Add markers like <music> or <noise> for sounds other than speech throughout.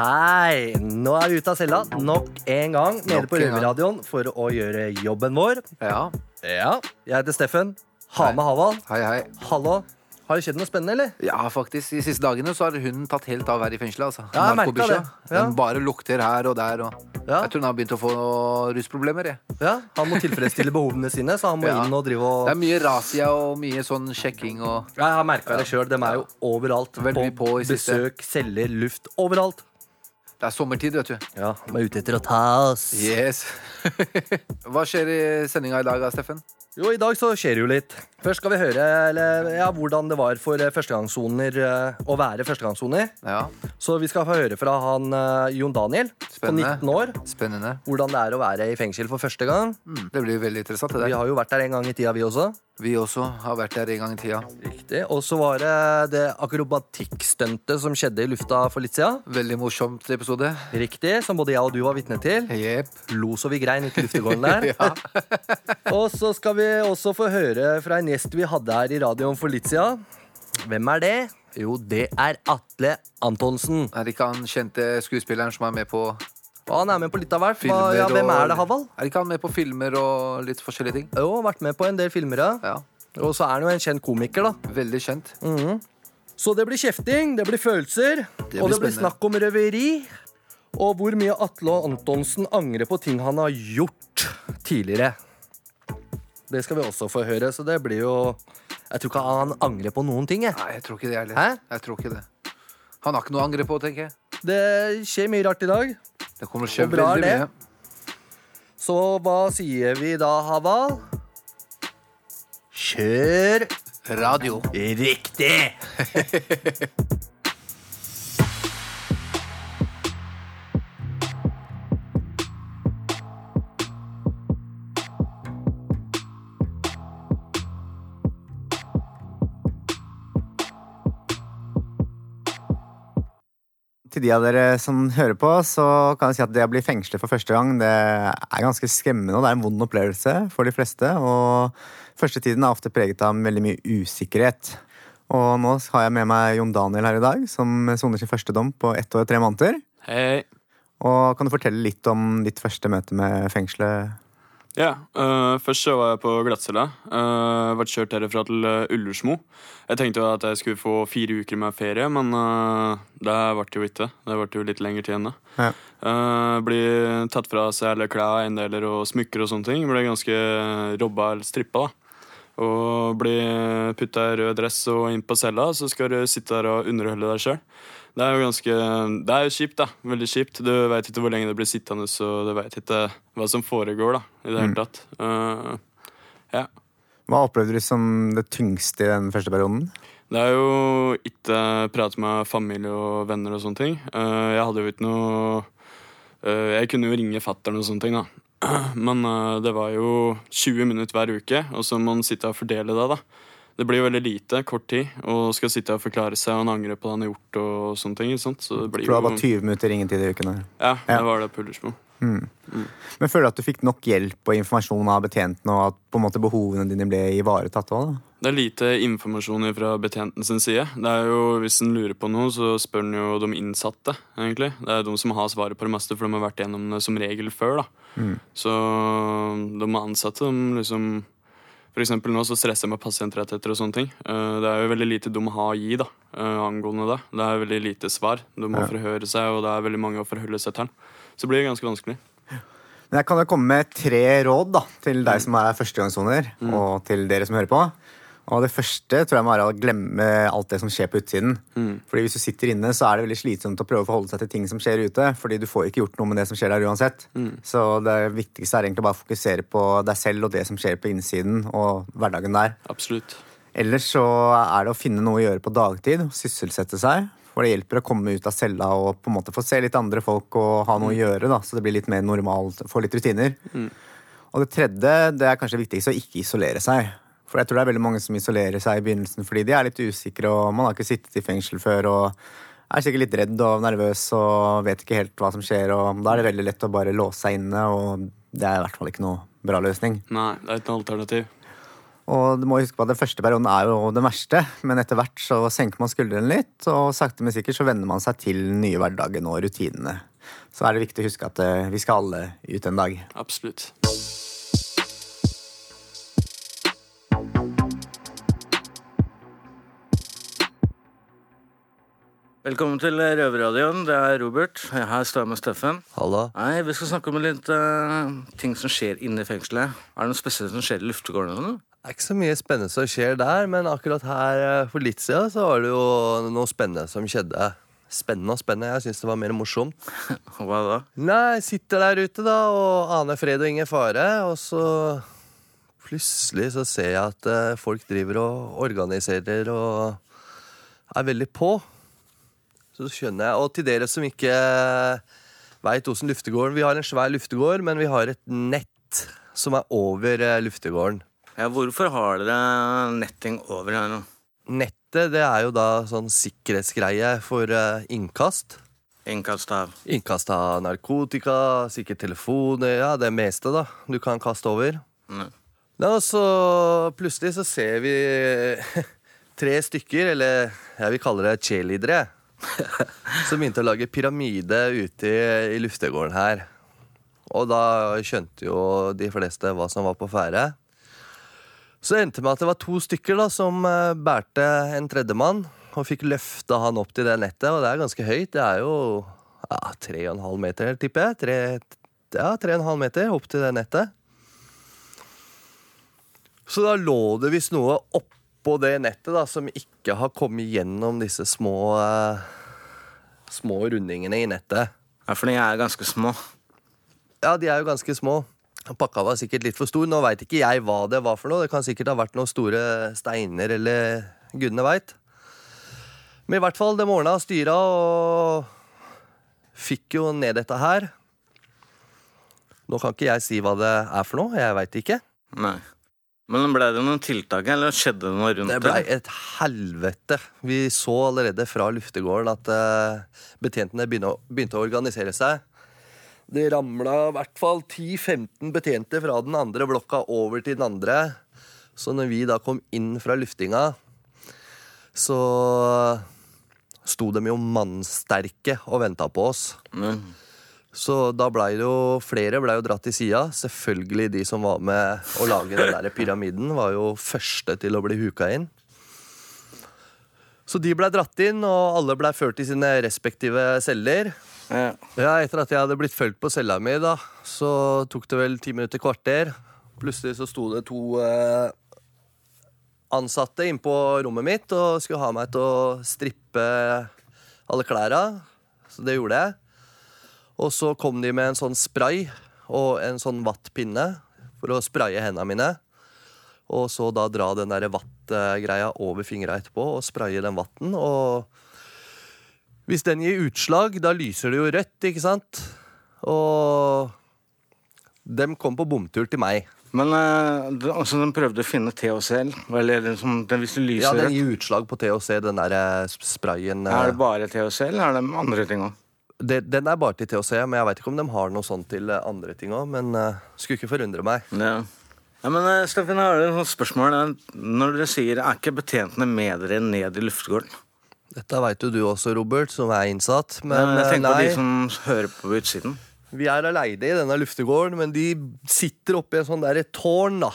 Hei! Nå er vi ute av cella nok en gang nede på en. Røverradioen for å gjøre jobben vår. Ja. Ja, Jeg heter Steffen. Ha med Havald. Hei, hei. Hallo. Har det skjedd noe spennende, eller? Ja, faktisk. De siste dagene så har hunden tatt helt av her i fengselet. Altså. Ja, jeg merka det. Ja. Den bare lukter her og der. Og... Ja. Jeg tror den har begynt å få rusproblemer. Jeg. Ja, Han må tilfredsstille behovene sine, så han må <laughs> Ja. inn og drive og... Det er mye razzia og mye sånn sjekking og Ja, Jeg har merka det sjøl. De er jo overalt. Veldig på i besøk, celler, luft. Overalt. Det er sommertid, vet du. Ja, De er ute etter å ta oss. Yes. <laughs> Hva skjer i sendinga i dag, Steffen? Jo, i dag så skjer det jo litt. Først skal vi høre eller, ja, hvordan det var for eh, førstegangssoner eh, å være førstegangssoner. Ja, Så vi skal få høre fra han eh, Jon Daniel på 19 år. Spennende. Hvordan det er å være i fengsel for første gang. Mm, det blir veldig interessant. det Vi der. har jo vært der en gang i tida, vi også. Vi også har vært der en gang i tida. Riktig. Og så var det det akrobatikkstuntet som skjedde i lufta for litt siden. Veldig morsomt episode. Riktig, Som både jeg og du var vitne til. Jepp. Lo så vi grein ute i luftegården der. <laughs> Ja. <laughs> Og så skal vi også få høre fra en gjest vi hadde her i radioen for litt siden. Hvem er det? Jo, det er Atle Antonsen. Er det ikke han kjente skuespilleren som er med på Og han er med på litt av hvert. Hva, ja, hvem og- er det, Havald? Er ikke han med på filmer og litt forskjellige ting? Jo, vært med på en del filmer, ja. Og så er han jo en kjent komiker, da. Veldig kjent. Så det blir kjefting, det blir følelser, blir og det blir snakk om røveri. Og hvor mye Atle Antonsen angrer på ting han har gjort tidligere. Det skal vi også få høre, så det blir jo Jeg tror ikke han angrer på noen ting. Jeg. Nei, jeg tror ikke det heller. Hæ? Jeg tror ikke det. Han har ikke noe å angre på, tenker jeg. Det skjer mye rart i dag. Det kommer til å skje Og bra er veldig det. mye. Så hva sier vi da, Haval? Kjør Radio. riktig! <laughs> Til de av dere som hører på, så kan jeg si at det å bli fengslet for første gang, det er ganske skremmende, og det er en vond opplevelse for de fleste. Og første tiden er ofte preget av veldig mye usikkerhet. Og nå har jeg med meg Jon Daniel her i dag, som soner sin første dom på ett år og tre måneder. Hei. Og kan du fortelle litt om ditt første møte med fengselet? Ja, Uh, først så var jeg på glattcella. Uh, ble kjørt herfra til øh, Ullersmo. Jeg tenkte jo at jeg skulle få fire uker med ferie, men uh, det ble jo ikke. Det ble jo litt lengre tid enn det. Ja. Uh, blir tatt fra seg alle klær, eiendeler og smykker og sånne ting. Ble ganske robba eller strippa, da. Og blir putta i rød dress og inn på cella, så skal du sitte der og underholde deg sjøl. Det er jo ganske Det er jo kjipt, da. Veldig kjipt. Du veit ikke hvor lenge det blir sittende, så du veit ikke hva som foregår, da, i det hele tatt. Uh, ja. Hva opplevde du som det tyngste i den første perioden? Det er jo ikke prate med familie og venner og sånne ting. Uh, jeg hadde jo ikke noe uh, Jeg kunne jo ringe fattern og sånne ting, da. <clears throat> Men det var jo 20 minutter hver uke, og så må man sitte og fordele det, da. Det blir jo veldig lite, kort tid, og skal sitte og forklare seg og han angrer på det han har gjort. og sånne ting, ikke sant? Så det blir For det var jo bare 20 minutter ringetid i ukene. Ja, det Ja. var det på Ullersmo. Men føler du at du fikk nok hjelp og informasjon av betjentene, og at på en måte behovene dine ble ivaretatt òg? Det er lite informasjon fra betjenten sin side. Det er jo, Hvis en lurer på noe, så spør en jo de innsatte. egentlig. Det er de som har svaret på det meste, for de har vært gjennom det som regel før. da. Så de ansatte de liksom Eksempel nå så stresser jeg med pasientrettigheter og sånne ting. Eh, Det er jo veldig lite de har å gi da, eh, angående det. Det er veldig lite svar. De må forhøre seg, og det er veldig mange å forholde seg til. Så det blir ganske vanskelig. Men jeg kan jo komme med tre råd da, til deg som er førstegangssoner, og til dere som hører på. Og det første tror jeg må være å glemme alt det som skjer på utsiden. Fordi hvis du sitter inne, så er det veldig slitsomt å prøve å forholde seg til ting som skjer ute. Fordi du får ikke gjort noe med det som skjer der uansett. Så det viktigste er egentlig bare å fokusere på deg selv og det som skjer på innsiden, og hverdagen der. Absolutt. Ellers så er det å finne noe å gjøre på dagtid, sysselsette seg. For det hjelper å komme ut av cella og på en måte få se litt andre folk og ha noe å gjøre. da, Så det blir litt mer normalt, få litt rutiner. Og det tredje, det er kanskje viktigst, å ikke isolere seg. For jeg tror det er veldig mange som isolerer seg i begynnelsen fordi de er litt usikre, og man har ikke sittet i fengsel før og er sikkert litt redd og nervøs og vet ikke helt hva som skjer. og Da er det veldig lett å bare låse seg inne, og det er i hvert fall ikke noe bra løsning. Nei, det er ikke noe alternativ. Og du må huske på at Den første perioden er jo den verste, men etter hvert så senker man skuldrene litt, og sakte, men sikkert så venner man seg til den nye hverdagen og rutinene. Så er det viktig å huske at eh, vi skal alle ut en dag. Absolutt. Velkommen til Røverradioen. Det er Robert. Her står jeg med Steffen. Hallo. Nei, Vi skal snakke om litt uh, ting som skjer inne i fengselet. Er det noe spesielt som skjer i luftegården? eller? Det er ikke så mye spennende som skjer der, men akkurat her eh, for litt siden så var det jo noe spennende som skjedde. Spennende og spennende. Jeg syns det var mer morsomt. <laughs> Hva da? Nei, jeg sitter der ute da og aner fred og ingen fare, og så plutselig så ser jeg at eh, folk driver og organiserer og er veldig på. Så skjønner jeg. Og til dere som ikke veit åssen luftegården Vi har en svær luftegård, men vi har et nett som er over eh, luftegården. Ja, Hvorfor har dere netting over her nå? Nettet det er jo da sånn sikkerhetsgreie for eh, innkast. Innkast av Innkast av narkotika, sikkert telefoner, ja, det meste da du kan kaste over. Ja, og så plutselig så ser vi <laughs> tre stykker, eller jeg vil kalle det cheerleadere, <laughs> som begynte å lage pyramide ute i, i luftegården her. Og da skjønte jo de fleste hva som var på ferde. Så endte det med at det var to stykker da som eh, bærte en tredjemann og fikk løfta han opp til det nettet, og det er ganske høyt. Det er jo ja, tre og en halv meter, tipper jeg. Tre, ja, tre og en halv meter opp til det nettet. Så da lå det visst noe oppå det nettet da, som ikke har kommet gjennom disse små eh, Små rundingene i nettet. Ja, for de er ganske små. Ja, de er jo ganske små. Pakka var sikkert litt for stor. Nå veit ikke jeg hva det var for noe. Det kan sikkert ha vært noen store steiner eller gudene veit. Men i hvert fall, det ordna styra og fikk jo ned dette her. Nå kan ikke jeg si hva det er for noe. Jeg veit ikke. Nei. Men ble det noen tiltak, eller skjedde det noe rundt Det blei et helvete. Vi så allerede fra luftegården at uh, betjentene begynte å, organisere seg. Det ramla i hvert fall 10-15 betjente fra den andre blokka over til den andre. Så når vi da kom inn fra luftinga, så sto de jo mannsterke og venta på oss. Men, Så da blei det jo flere ble jo dratt til sida. Selvfølgelig de som var med å lage den der pyramiden, var jo første til å bli huka inn. Så de blei dratt inn, og alle blei ført til sine respektive celler. ja. Ja, Etter at jeg hadde blitt fulgt på cella mi, da, så tok det vel ti minutter, kvarter. Plutselig så sto det to eh, ansatte inn på rommet mitt og skulle ha meg til å strippe alle klærne. Så det gjorde jeg. Og så kom de med en sånn spray og en sånn vattpinne for å spraye hendene mine. Og så da dra den der vattgreia over fingra etterpå og spraye den vatten. Og hvis den gir utslag, da lyser det jo rødt, ikke sant? Og dem kom på bomtur til meg. Men eh, altså, de prøvde å finne THC? Eller liksom, den, hvis det lyser Ja, den rødt, gir utslag på THC, den der eh, sprayen. eh, er det bare THC, eller er det andre ting òg? Det, den er bare til THC, men jeg veit ikke om de har noe sånt til eh, andre ting òg. Men uh, skulle ikke forundre meg. Ja. ja, men uh, Steffen, jeg har et sånt spørsmål. Når dere sier er ikke betjentene med dere ned i luftegården? Dette veit jo du også, Robert, som er innsatt. Men Men jeg tenker tenker på de som hører på utsiden. vi er aleine i denne luftegården, men de sitter oppi en sånn derre tårn, da.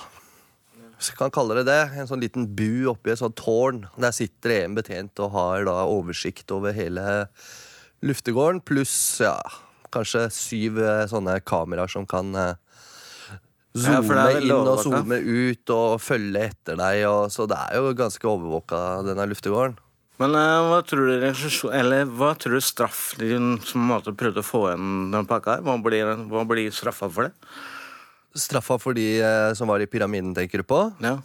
Hvis jeg kan kalle det det. En sånn liten bu oppi et sånt tårn. Der sitter en betjent og har da oversikt over hele luftegården, pluss ja, kanskje syv eh, sånne kameraer som kan eh, Ja, zoome er inn og zoome ut og følge etter deg. Og, så det er jo ganske overvåka, denne luftegården. Men eh, hva tror du Eller hva tror du straff din som måte prøvde å få igjen den pakka her? Hva blir, hva blir straffa for det? Straffa for de eh, som var i pyramiden, tenker du på? Ja,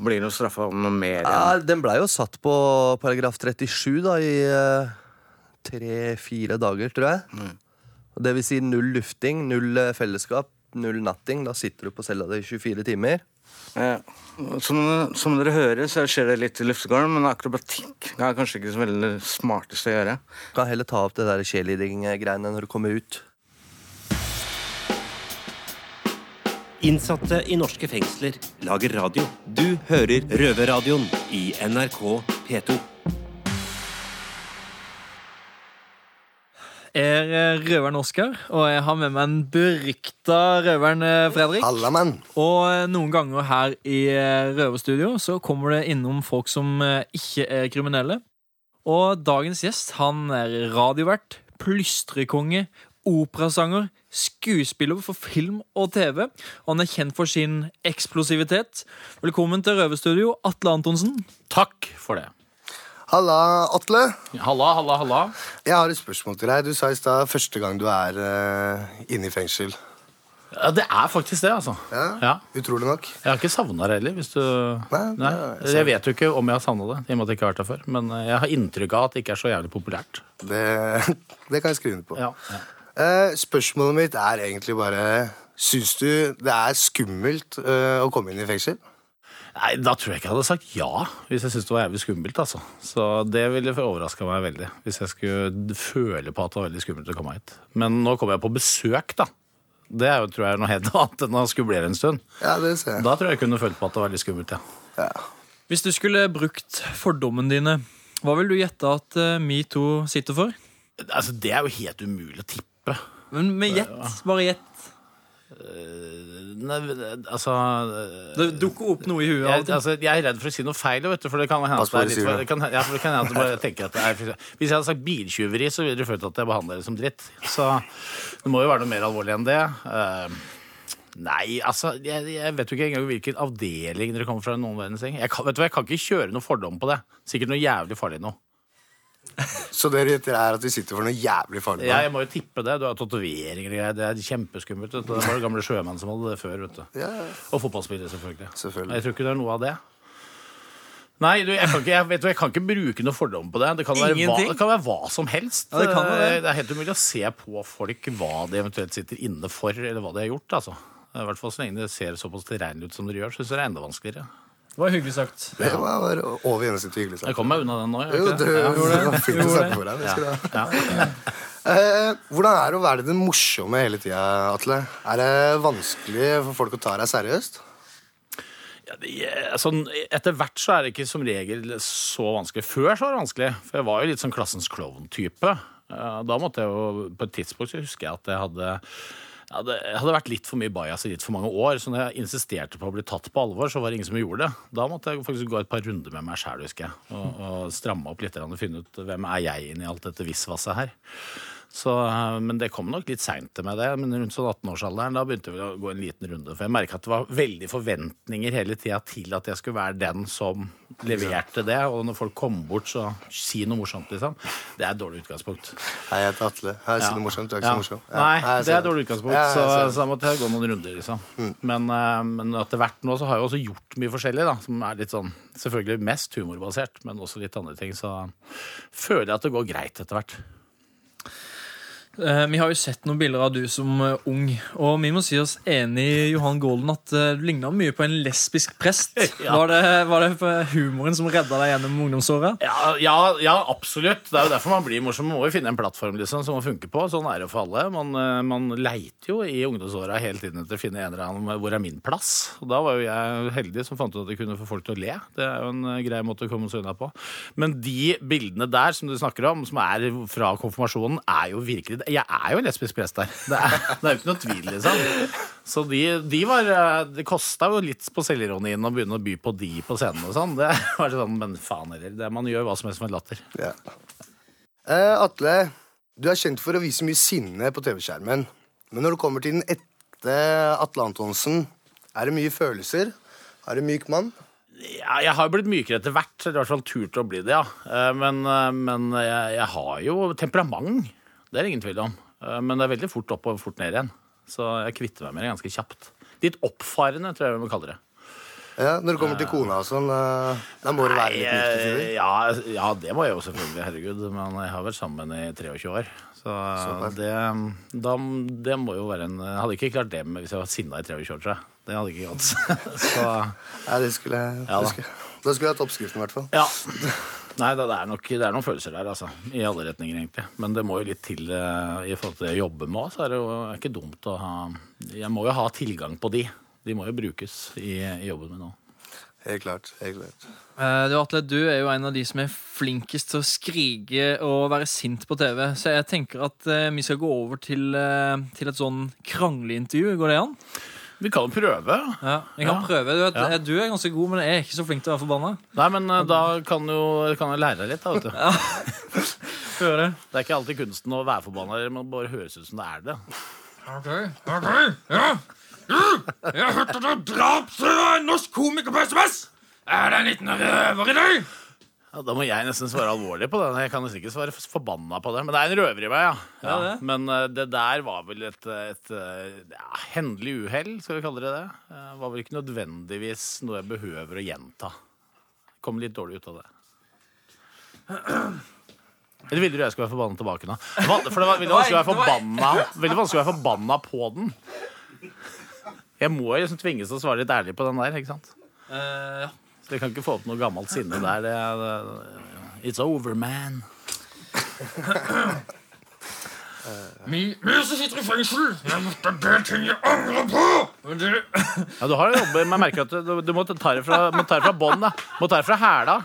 Blir det straffa noe mer? Ja, Den blei jo satt på paragraf 37 da, i tre-fire dager, tror jeg. Mm. Det vil si null lufting, null eh, fellesskap, null natting. Da sitter du på cella di i 24 timer. Ja. Som, som dere hører, så skjer det litt i luftegården, men akrobatikk er kanskje ikke så veldig smarteste å gjøre. Du Kan heller ta opp det der cheerleading-greiene når du kommer ut. Innsatte i norske fengsler lager radio. Du hører Røverradioen i NRK P2. Er eh, røveren Oskar, og jeg har med meg en berykta røveren eh, Fredrik. Halla, mann. Og eh, noen ganger her i Røverstudio så kommer det innom folk som ikke er kriminelle. Og dagens gjest han er radiovert, plystrekonge, operasanger, skuespiller for film og TV. Og han er kjent for sin eksplosivitet. Velkommen til Røverstudio, Atle Antonsen. Takk for det. Halla, Atle. Halla, halla, halla. Jeg har et spørsmål til deg. Du sa i stad første gang du er uh, inne i fengsel. Ja, det er faktisk det, altså. Ja? Ja. Utrolig nok. Jeg har ikke savna det heller. Hvis du... Nei, Nei. er Jeg vet jo ikke om jeg har savna det, i og med at jeg ikke har vært der før. Men eh, jeg har inntrykk av at det ikke er så jævlig populært. Det, <laughs> det kan jeg skrive under på. Ja, ja. Eh, spørsmålet mitt er egentlig bare Syns du det er skummelt uh, å komme inn i fengsel? Nei, Da tror jeg ikke jeg hadde sagt ja, hvis jeg syntes det var jævlig skummelt. altså. Så det ville overraska meg veldig, hvis jeg skulle føle på at det var veldig skummelt å komme hit. Men nå kommer jeg på besøk, da. Det er jo, tror jeg, noe helt <laughs> annet enn å skublere en stund. Ja, det ser jeg. Da tror jeg jeg kunne følt på at det var litt skummelt, ja. Ja. Hvis du skulle brukt fordommene dine, hva vil du gjette at eh, metoo sitter for? Altså, Det er jo helt umulig å tippe. Men med gjett. Bare gjett. Nei, altså Det dukker opp noe i huet. jeg, altså, jeg er redd for å si noe feil, vet du, for det kan hende at det er du litt sier, for, da. det kan, ja, for det kan hende at du bare tenker at det er Hvis jeg hadde sagt biltyveri, så ville du følt at jeg behandler det som dritt. Så det må jo være noe mer alvorlig enn det. Uh, nei, altså jeg, jeg vet jo ikke engang hvilken avdeling dere kommer fra. noen verdens. Jeg kan, vet du jeg kan ikke kjøre noe fordom på det. Sikkert noe jævlig farlig nå. Så det gjetter er at vi sitter for noe jævlig farlig? Ja, jeg må jo tippe det. Du har tatoveringer og greier. Det er kjempeskummelt. Det var det gamle sjømenn som hadde det før. vet du. Ja, Og fotballspillere, selvfølgelig. Selvfølgelig. Jeg tror ikke det er noe av det. Nei, du, jeg, kan ikke, jeg, vet du, jeg kan ikke bruke noe fordom på det. Det kan, være hva, det kan være hva som helst. Ja, det kan det. det er helt umulig å se på folk hva de eventuelt sitter inne for, eller hva de har gjort. altså. I hvert fall så lenge det ser såpass tilregnelig ut som dere gjør, så syns jeg det er enda vanskeligere. Det var hyggelig sagt. Det var over gjennomsnittet hyggelig Jeg kom meg unna den nå. Jo, du, ikke det? fint å snakke for deg. Det ja. Ja. Eh, hvordan er det å være den morsomme hele tida, Atle? Er det vanskelig for folk å ta deg seriøst? Ja, det, altså, etter hvert så er det ikke som regel så vanskelig. Før så var det vanskelig, for jeg var jo litt sånn klassens klovn-type. Eh, Da måtte jeg jo, På et tidspunkt så husker jeg at jeg hadde ja, det hadde vært litt for mye bajas i litt for mange år, så når jeg insisterte på å bli tatt på alvor, så var det ingen som gjorde det. Da måtte jeg faktisk gå et par runder med meg sjæl, husker jeg, og, og stramme opp litt og finne ut hvem er jeg inni alt dette visvasset her. Så, eh, men det kom nok litt seint meg det. Men rundt sånn 18-årsalderen da begynte vi å gå en liten runde. For jeg merka at det var veldig forventninger hele tida til at jeg skulle være den som leverte det. Og når folk kom bort, så si noe morsomt, liksom. Det er et dårlig utgangspunkt. Hei, jeg heter Atle. Hei, si noe morsomt. Du er ikke Ja. så morsom. Nei, det er et dårlig utgangspunkt. Så. Mm. så da måtte jeg gå noen runder, liksom. Men, eh, men etter hvert nå så har jeg også gjort mye forskjellig, da. Som er litt sånn selvfølgelig mest humorbasert, men også litt andre ting. Så føler jeg at det går greit etter hvert. Eh, vi har jo sett noen bilder av du som eh, ung, og vi må si oss enig Johan Golden at eh, du ligna mye på en lesbisk prest. Ja. Var, det, var det humoren som redda deg gjennom ungdomsåra? Ja, ja, ja, absolutt. Det er jo derfor man blir morsom. Man må jo finne en plattform liksom, som man funker på. Sånn er det for alle. Man, man leiter jo i ungdomsåra hele tiden etter å finne en eller annen hvor er min plass. Og da var jo jeg heldig som fant ut at jeg kunne få folk til å le. Det er jo en grei måte å komme seg unna på. Men de bildene der som du snakker om, som er fra konfirmasjonen, er jo virkelig Jeg er jo en lesbisk prest der. Det er, <laughs> det er jo ikke noe tvil, liksom. Så de, de var eh, Det kosta jo litt på selvironien å begynne å by på de på scenen og sånn. Det <laughs> var sånn, Men faen heller. Det, man gjør hva som helst med latter. Ja. Eh, Atle, du er kjent for å vise mye sinne på TV-skjermen. Men når det kommer til den ekte Atle Antonsen, er det mye følelser? Er du myk mann? Ja, jeg har blitt mykere etter hvert. Eller i hvert fall turt å bli det, ja. Eh, Men, eh, men jeg, jeg har jo temperament. Det er det ingen tvil om. Eh, Men det er veldig fort opp og fort ned igjen. Så jeg kvitter meg med det ganske kjapt. Litt oppfarende, tror jeg vi må kalle det. Ja, Når det kommer til kona og sånn, eh, da må det være litt tider. Eh, ja, ja, det må jeg jo selvfølgelig. Herregud. Men jeg har vært sammen i 23 år. Så det, da, det må jo være en Jeg hadde ikke klart det hvis jeg var sinna i 23 år, tror jeg. Det hadde ikke gått. <laughs> Så Ja, det skulle jeg Ja, skulle, Da skulle jeg hatt oppskriften, i hvert fall. Ja. <laughs> Nei, det, er nok, det er noen følelser der, altså. I alle retninger, egentlig. Men det må jo litt til eh, i forhold til det jeg jobber med òg, så er det jo ikke dumt å ha Jeg må jo ha tilgang på de. De må jo brukes i, i jobben min nå. Helt klart. helt klart. Uh, Du, Atle, du er jo en av de som er flinkest til å skrike og være sint på TV. Så jeg tenker at uh, vi skal gå over til, uh, til et sånn krangleintervju. Går det an? Vi kan jo prøve. Ja, vi kan Ja. prøve. Du, vet, Ja. Du er ganske god, men jeg er ikke så flink til å være forbanna. Nei, men uh, da kan, jo, kan jeg lære deg litt, da, vet du. Ja. <laughs> det. Det er ikke alltid kunsten å være forbanna, men bare høres ut som det er det. Ok, ok, ja. Jeg har hørt at du drap en norsk komiker på SMS! Er det en liten røver i deg? Ja, da må jeg nesten svare alvorlig på det. Jeg kan nesten ikke svare forbanna på det. Men det er en røver i meg, ja. Ja, det. Men eh, det der var vel et, et eh, ja, hendelig uhell, skal vi kalle det det. Eh, var vel ikke nødvendigvis noe jeg behøver å gjenta. Kom litt dårlig ut av det. Eller ville du jeg skulle være forbanna tilbake nå? For det var veldig vanskelig å være forbanna, veldig vanskelig å være forbanna på den. Jeg må liksom tvinges til å svare litt ærlig på den der, ikke sant? Uh, ja. Så jeg kan ikke få opp noe gammelt sinne der. Det er, det, it's over, man. <coughs> Min som sitter i fengsel, jeg måtte be ting jeg angrer på. Men det, <coughs> Ja, du har jo jobbet, men jeg merker at du, du må ta det fra, må ta det fra bånn. da. Må ta det fra hæla.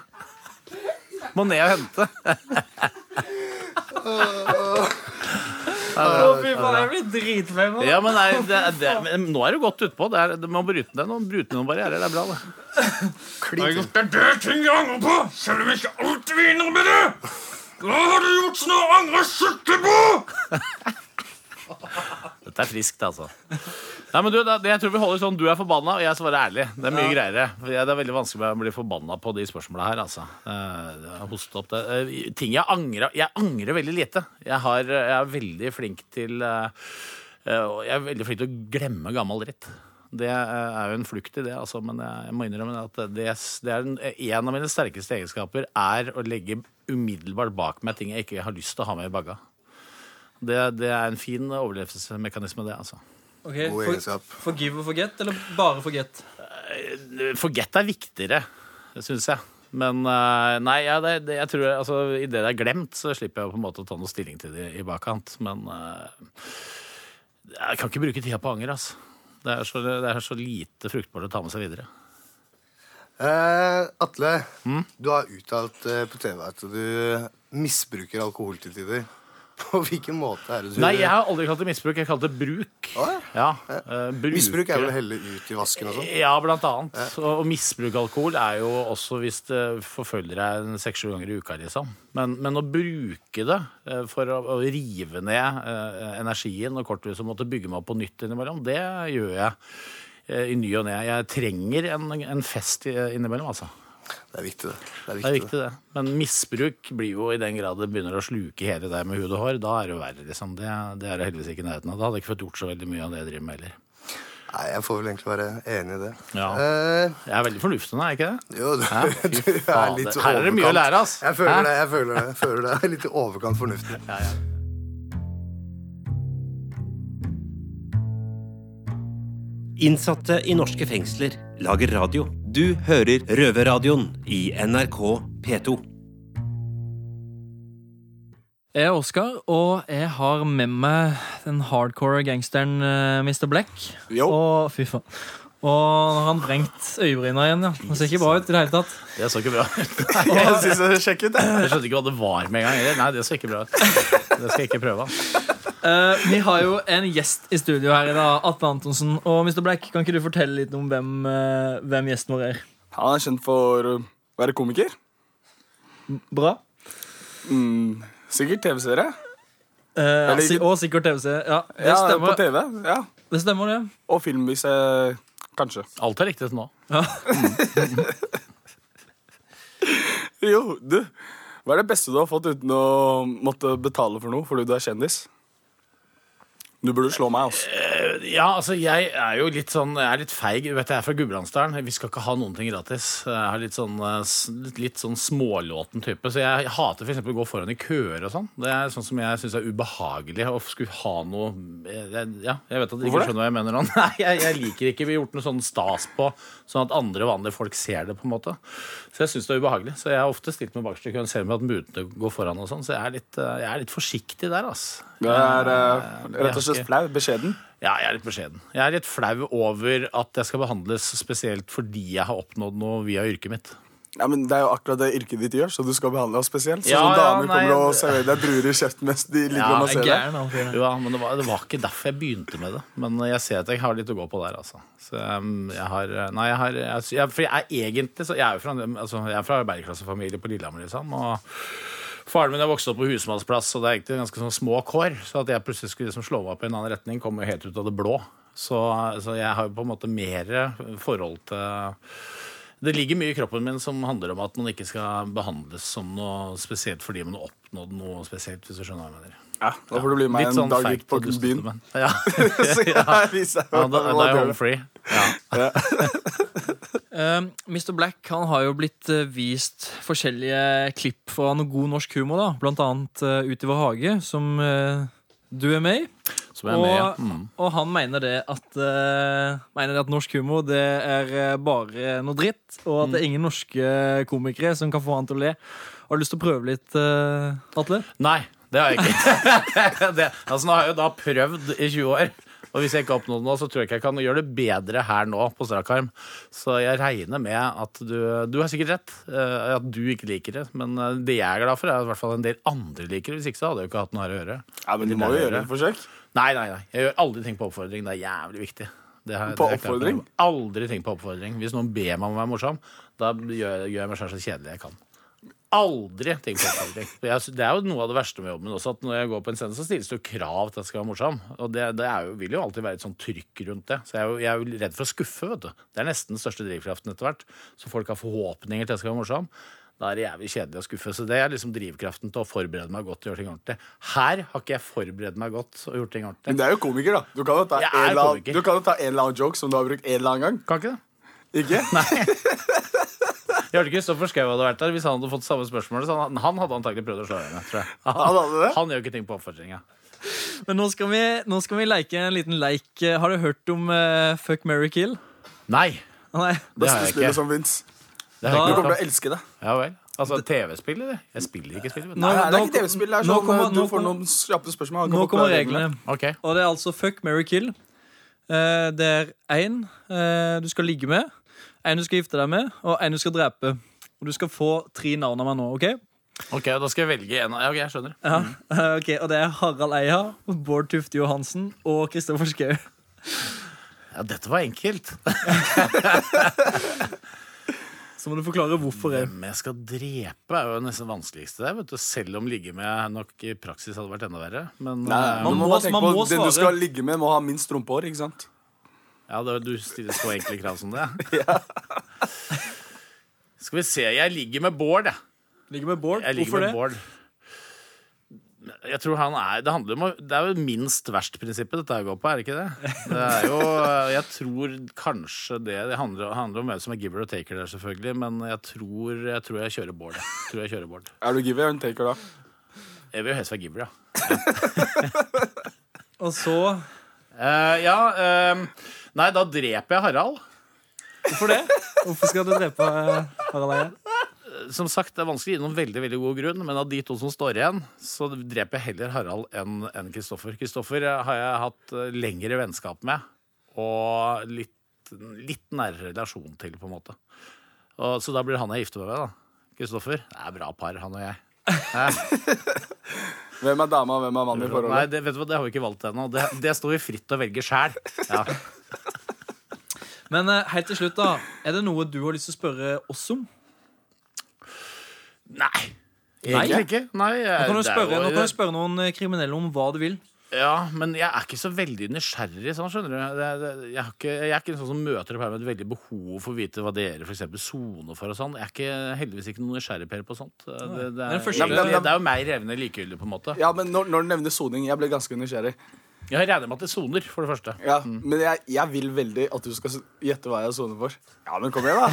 Må ned og hente. <coughs> Å, fy faen, jeg blir dritflau nå. Ja, men nei, det, det, men Nå er du godt utpå. Det er- Du må bryte ned noen, bryte ned noen barrierer. Det er bra, det. Jeg har gjort det ting jeg angrer på, selv om jeg ikke alltid vinner med det. Hva har du gjort som du angrer skikkelig på? Dette er friskt, altså. Nei, men du, det, jeg tror vi holder sånn Du er forbanna, og jeg svarer ærlig. Det er mye greiere. Det er veldig vanskelig å bli forbanna på de spørsmåla her, altså. Eh, jeg opp det. Eh, ting jeg angrer Jeg angrer veldig lite. Jeg, har, jeg er veldig flink til eh, Jeg er veldig flink til å glemme gammel dritt. Det er jo en flukt i det, altså, men jeg må innrømme at det, det er en, en av mine sterkeste egenskaper er å legge umiddelbart bak meg ting jeg ikke har lyst til å ha med i bagga. Det, det er en fin overlevelsesmekanisme, det, altså. Ok, God for. Forgive og forget, eller bare forget? Forget er viktigere, syns jeg. Men eh, nei, ja, det, det, jeg tror altså, i det er glemt, så slipper jeg på en måte å ta noe stilling til det i bakkant. Men eh, jeg kan ikke bruke tida på anger, altså. Det er, så, det er så lite fruktbart å ta med seg videre. Eh, Atle, Mm? du har uttalt eh, på TV at du misbruker alkohol til tider. <laughs> På hvilken måte er det du Nei, jeg har aldri kalt det misbruk, jeg kalte kalt det bruk. Å, ja. Ja, eh, bruker- Misbruk er vel å helle ut i vasken og sånn? Ja, blant annet. Og, og misbruk alkohol er jo også hvis det forfølger deg en seks-sju ganger i uka, liksom. Men, men å bruke det eh, for å, å rive ned eh, energien og korthuset og måtte bygge meg opp på nytt innimellom, det gjør jeg eh, i ny og ne. Jeg trenger en, en fest i- innimellom, altså. Det er viktig, det. Det er Det er viktig, det. Men misbruk blir jo i den grad det begynner å sluke hele deg med hud og hår. Da er det jo verre, liksom. Det, det er det heldigvis ikke i nærheten av. Da hadde jeg ikke fått gjort så veldig mye av det jeg driver med heller. Nei, jeg får vel egentlig være enig i det. Ja. Uh, Jeg er veldig fornuftig nå, er jeg ikke det? jo, du, Ja, <laughs> du er litt overkant. Her er det mye å lære, ass. Jeg føler Hæ? det. jeg føler det, jeg føler det. Litt i overkant fornuftig. Ja, ja. Innsatte i norske fengsler lager radio. Du hører Røverradioen i NRK P2. Jeg er Oskar, og jeg har med meg den hardcore gangsteren eh, Mr. Black. Og fy faen. Og nå har han vrengt øyebryna igjen. ja Det ser ikke bra ut i det hele tatt. Det så ikke bra ut. <laughs> Jeg synes det sjekk ut, jeg. Jeg skjønte ikke hva det var med en gang. Nei, det så ikke bra ut. Det skal jeg ikke prøve. Eh, vi har jo en gjest i studio her i dag, Atle Antonsen. Og Mr. Black, kan ikke du fortelle litt om hvem, uh, hvem gjesten vår er? Han er kjent for å være komiker. Bra. Mm, sikkert TV-serie. Uh, si- og sikkert TV-serie. Ja, det Ja, på. TV. Ja. Det stemmer, det. Og film, hvis jeg Kanskje. Alt er riktig til nå. <laughs> Jo, du. Hva er det beste du har fått uten å måtte betale for noe fordi du er kjendis? Du burde slå meg, altså. Ja, altså, jeg er jo litt sånn Jeg er litt feig. Du vet, jeg er fra Gudbrandsdalen. Vi skal ikke ha noen ting gratis. Jeg er litt sånn, eh, litt, litt sånn smålåten type. Så jeg hater f.eks. å gå foran i køer og sånn. Det er sånn som jeg syns er ubehagelig å skulle ha noe jeg, Ja, jeg vet at dere ikke skjønner hva jeg mener nå. <laughs> Nei, jeg, jeg liker ikke Vi har gjort noe sånn stas på, sånn at andre vanlige folk ser det, på en måte. Så jeg syns det er ubehagelig. Så jeg har ofte stilt meg bakerst i køen, selv om at mutene går foran og sånn. Så jeg er litt, eh, jeg er litt forsiktig der, altså. Det er eh, rett og slett flau. Beskjeden. Ja, jeg er litt beskjeden. Jeg er litt flau over at jeg skal behandles spesielt fordi jeg har oppnådd noe via yrket mitt. Ja, men Det er jo akkurat det yrket ditt gjør, så du skal behandle oss spesielt. Sånn Ja, som ja, damer nei, kommer og serverer deg druer i kjeften mens de ligger Ja, og er masserer deg. Ja, men det var, det var ikke derfor jeg begynte med det. Men jeg ser at jeg har litt å gå på der, altså. Så um, jeg har Nei, jeg har jeg, jeg, For jeg er egentlig så Jeg er jo fra, altså, jeg er fra arbeiderklassefamilie på Lillehammer, liksom. Og faren min er vokst opp på husmannsplass, og det er egentlig ganske sånn små kår. Så at jeg plutselig skulle liksom slå meg opp i en annen retning, kom jo helt ut av det blå. Så, så jeg har jo på en måte mer forhold til det ligger mye i kroppen min som handler om at man ikke skal behandles som noe spesielt fordi man har oppnådd noe spesielt, hvis du skjønner hva jeg mener. Ja, da får du bli med Litt en sånn dag ut på byen. Ja. <laughs> Så jeg viser ja, da, da er jeg home free. Ja. <laughs> Eh, Mr. Black han har jo blitt eh, vist forskjellige klipp fra noe god norsk humor, da. Blant annet uh, Ut i vår hage, som uh, du er med i. Som er med, ja. Og, Mm. og han mener det at uh, Mener det at norsk humor det er eh, bare noe dritt, og at det er ingen norske komikere som kan få han til å le. Har du lyst til å prøve litt, uh, Atle? Nei, det har jeg ikke. <laughs> det, altså, nå har jeg jo da prøvd i 20 år. Og hvis jeg ikke har oppnådd noe, så tror jeg ikke jeg kan gjøre det bedre her nå på strak arm. Så jeg regner med at du Du har sikkert rett, eh, at du ikke liker det. Men eh, det jeg er glad for, er at i hvert fall en del andre liker det. Hvis ikke så hadde jeg jo ikke hatt noe her å gjøre. Ja, men du må jo gjøre et forsøk. Nei, nei, nei. Jeg gjør aldri ting på oppfordring. Det er jævlig viktig. Det har- På oppfordring? Aldri ting på oppfordring. Hvis noen ber meg om å være morsom, da gjør, gjør jeg meg selv så kjedelig jeg kan. Aldri tenkt på. Det er jo noe av det verste med jobben også, at når jeg går på en scene, så stilles det jo krav til at jeg skal være morsom. Og det, det er jo, vil jo alltid være et sånn trykk rundt det. Så jeg er, jo, jeg er jo redd for å skuffe, vet du. Det er nesten den største drivkraften etter hvert. Så folk har forhåpninger til at jeg skal være morsom. Da er det jævlig kjedelig å skuffe. Så det er liksom drivkraften til å forberede meg godt og gjøre ting ordentlig. Her har ikke jeg forberedt meg godt og gjort ting ordentlig. Men det er jo komiker, da. Du kan jo ta, en er eller, annen, du kan jo ta en eller annen joke som du har brukt en eller annen gang. Kan ikke det? Ikke? Jeg <laughs> hørte Kristoffer Schou hadde vært der. Hvis han hadde fått samme spørsmål, så han, han hadde antagelig prøvd å slå henne. Tror jeg. Han hadde det? Han gjør ikke ting på oppfordring. Ja. Men nå skal, vi, nå skal vi leke en liten leik. Eh, Har du hørt om uh, Fuck, marry, kill? Nei, Nei. det har jeg spillet ikke. som fins. Det har Du jeg ikke kommer til å elske det. Ja vel. Altså TV-spill, eller? Jeg spiller ikke spill. Nå- Nei, det er ikke TV-spill. Det er sånn kommer- du får noen kjappe spørsmål. Nå kommer reglene. Okay. Og det er altså fuck, marry, kill. Uh, det er én du skal ligge med, en du skal gifte deg med, og en du skal drepe. Og du skal få tre navn av meg nå, OK? ok, Da skal jeg velge en av Ja, ok, jeg skjønner. Ja. Eh, <laughs> ok, Og det er Harald Eia, Bård Tufte Johansen og Kristoffer Schou. Ja, Dette var enkelt. <laughs> Så må du forklare hvorfor. jeg. Hvem jeg skal drepe, er jo nesten vanskeligste der. Vet du. Selv om ligge med nok i praksis hadde vært enda verre. Men Nei, man, man må må- man må svare. Den du skal ligge med, må ha minst rumpehår. ikke sant? Ja, det, du stiller så enkle krav som det. <laughs> Skal vi se. Jeg ligger med Bård, jeg. Ligger med Bård. Jeg ligger Hvorfor med det? Bård. Jeg tror han er Det, handler om, det er jo minst verst-prinsippet dette går på, er det ikke det? Det er jo Jeg tror kanskje det Det handler, handler om hvem som er giver og taker der, selvfølgelig, men jeg tror jeg, tror jeg kjører Bård. Jeg. Tror jeg kjører Bård. Er du giver eller taker, da? Jeg vil jo helst være giver, ja. <laughs> Og så Eh, ja eh, Nei, da dreper jeg Harald. Hvorfor det? Hvorfor skal du drepe eh, Harald Eia? Som sagt, det er vanskelig å gi noen veldig veldig god grunn, men av de to som står igjen, så dreper jeg heller Harald enn Kristoffer. Kristoffer eh, har jeg hatt eh, lengre vennskap med, og litt, litt nærere relasjon til, på en måte. Og, så da blir han jeg gifter meg med, da. Kristoffer. Det er bra par, han og jeg. Hvem er dama, og hvem er mannen i Nei, forholdet? det, vet du hva, det har vi ikke valgt ennå. Det, det står vi fritt til å velge sjæl. Ja. Men eh, helt til slutt, da. Er det noe du har lyst til å spørre oss om? Nei. Egentlig ikke. Nei, Nå kan du spørre, nå kan du spørre noen eh, kriminelle om hva du vil. Ja, men jeg er ikke så veldig nysgjerrig sånn, skjønner du. Det, det, jeg, er ikke, jeg er ikke en sånn som møter opp her med et veldig behov for å vite hva dere for eksempel soner for og sånn. Jeg er ikke, heldigvis ikke noen nysgjerrig Per på sånt. Det, det, Det er den første- det, det er jo meg revne likegyldig, på en måte. Ja, men når, når du nevner soning, jeg ble ganske nysgjerrig. Jeg regner med at det soner, for det første. Ja, Men jeg, jeg vil veldig at du skal gjette hva jeg soner for. Ja, men kom igjen, da.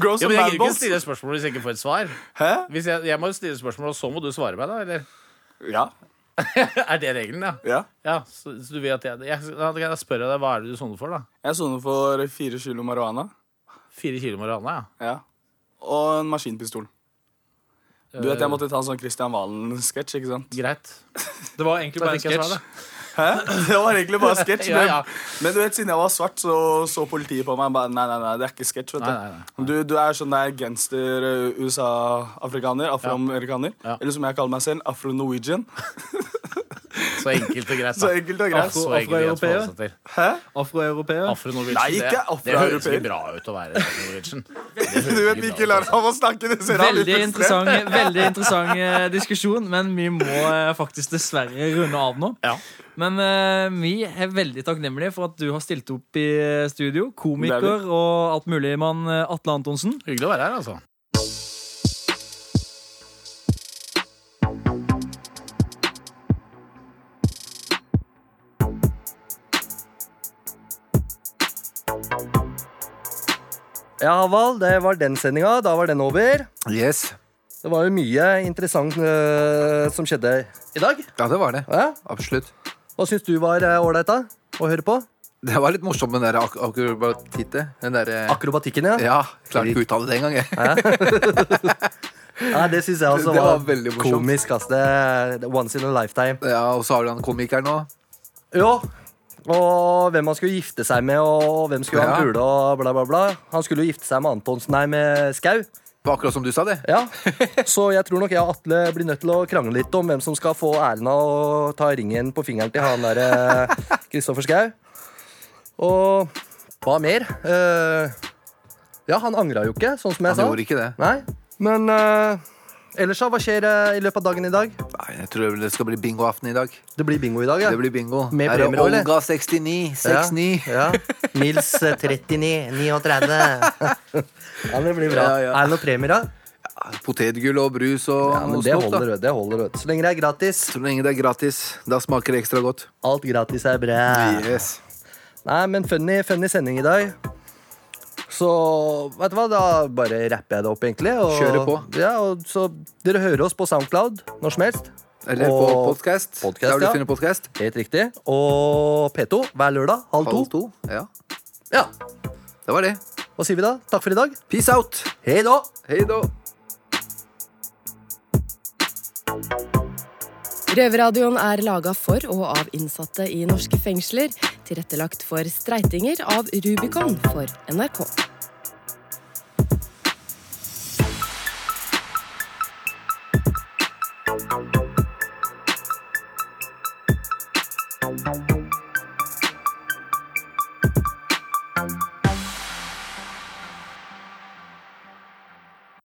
Grow <laughs> Ja, men jeg gidder ikke stille spørsmål hvis jeg ikke får et svar. Hæ? Hvis jeg, jeg må stille spørsmål, og så må du svare meg, da? Eller? Ja. <laughs> er det regelen, ja? ja. Ja, så, så du vet at jeg, jeg, jeg spørre deg, Hva er det du soner for, da? Jeg soner for fire kilo marihuana. Fire kilo marihuana, ja. Ja. Og en maskinpistol. Du vet, Jeg måtte ta en sånn Christian Valen-sketsj. ikke sant? Greit. Det var egentlig bare en sketsj. Hæ? <laughs> Det var egentlig bare sketsj. Ja, men, ja. men du vet, siden jeg var svart, så så politiet på meg og bare Nei, nei, nei, det er ikke sketsj. vet du. Du, du er sånn der gangster-USA-afrikaner. Afroamerikaner. Ja. Eller som jeg kaller meg selv, afro-norwegian. <laughs> Så enkelt og greit. Så enkelt og greit. Hæ? Afroeuropeer. Afro-Norwegian. Nei, ikke det, det høres ikke bra ut å være afro-Norwegian. <laughs> Du vet, Mikkel lar ham å snakke. Det ser han litt Veldig interessant, veldig interessant eh, diskusjon, men vi må eh, faktisk dessverre runde av nå. Ja. Men uh, vi er veldig takknemlige for at du har stilt opp i studio. Er Komiker og alt mulig mann Atle Antonsen. Hyggelig å være her, altså. Ja, Haval, det var den sendinga. Da var den over. Yes. Det var jo mye interessant uh, som skjedde i dag. Ja, det var det. Ja? Absolutt. Hva syns du var eh, ålreit da? å høre på? Det var litt morsomt med den der ak akrobatitte. Den der, eh, Akrobatikken, ja. ja, klarte ikke å uttale det engang, jeg. ja <laughs> det syns jeg også var, var komisk. Altså. Once in a lifetime. Ja, Og så har du han komikeren nå. Jo. Og hvem han skulle gifte seg med, og hvem skulle han Ja. pule, og bla, bla, bla. Han skulle jo gifte seg med Antonsen, nei, med Skau. Akkurat som du sa det. Ja. <laughs> Så jeg tror nok jeg og Atle blir nødt til å krangle litt om hvem som skal få æren av å ta ringen på fingeren til han der Kristoffer Skau Og hva mer? Uh, ja, han angra jo ikke, sånn som jeg Han sa. gjorde ikke det. Nei, men eh, ellers, da? Hva skjer eh, i løpet av dagen i dag? Nei, Jeg tror det skal bli bingoaften i dag. Det blir bingo i dag, ja. Det blir bingo. Med Her er Det eller? Olga 69, 69. Ja. ja. Nils eh, 39, 39. <laughs> ja, det blir bra. Ja, ja. Er det noen premier, da? Potetgull og brus og Ja, men noe det Holder, da. vet du, det holder. vet du. Så lenge det er gratis. Så lenge det er gratis, da smaker det ekstra godt. Alt gratis er bra. Yes. Nei, men funny, funny sending i dag. Så vet du hva, da bare rapper jeg det opp, egentlig. Og, Kjører på. Ja, og så Dere hører oss på Soundcloud når som helst. Eller Og- på podcast. Podcast, Der du ja. finner podcast. Helt riktig. Og P2 hver lørdag halv to. Halv to. Ja, Ja, det var det. Hva sier vi da? Takk for i dag. Peace out. Hei da! Hei da. Røverradioen er laga for og av innsatte i norske fengsler. Tilrettelagt for streitinger av Rubicon for NRK.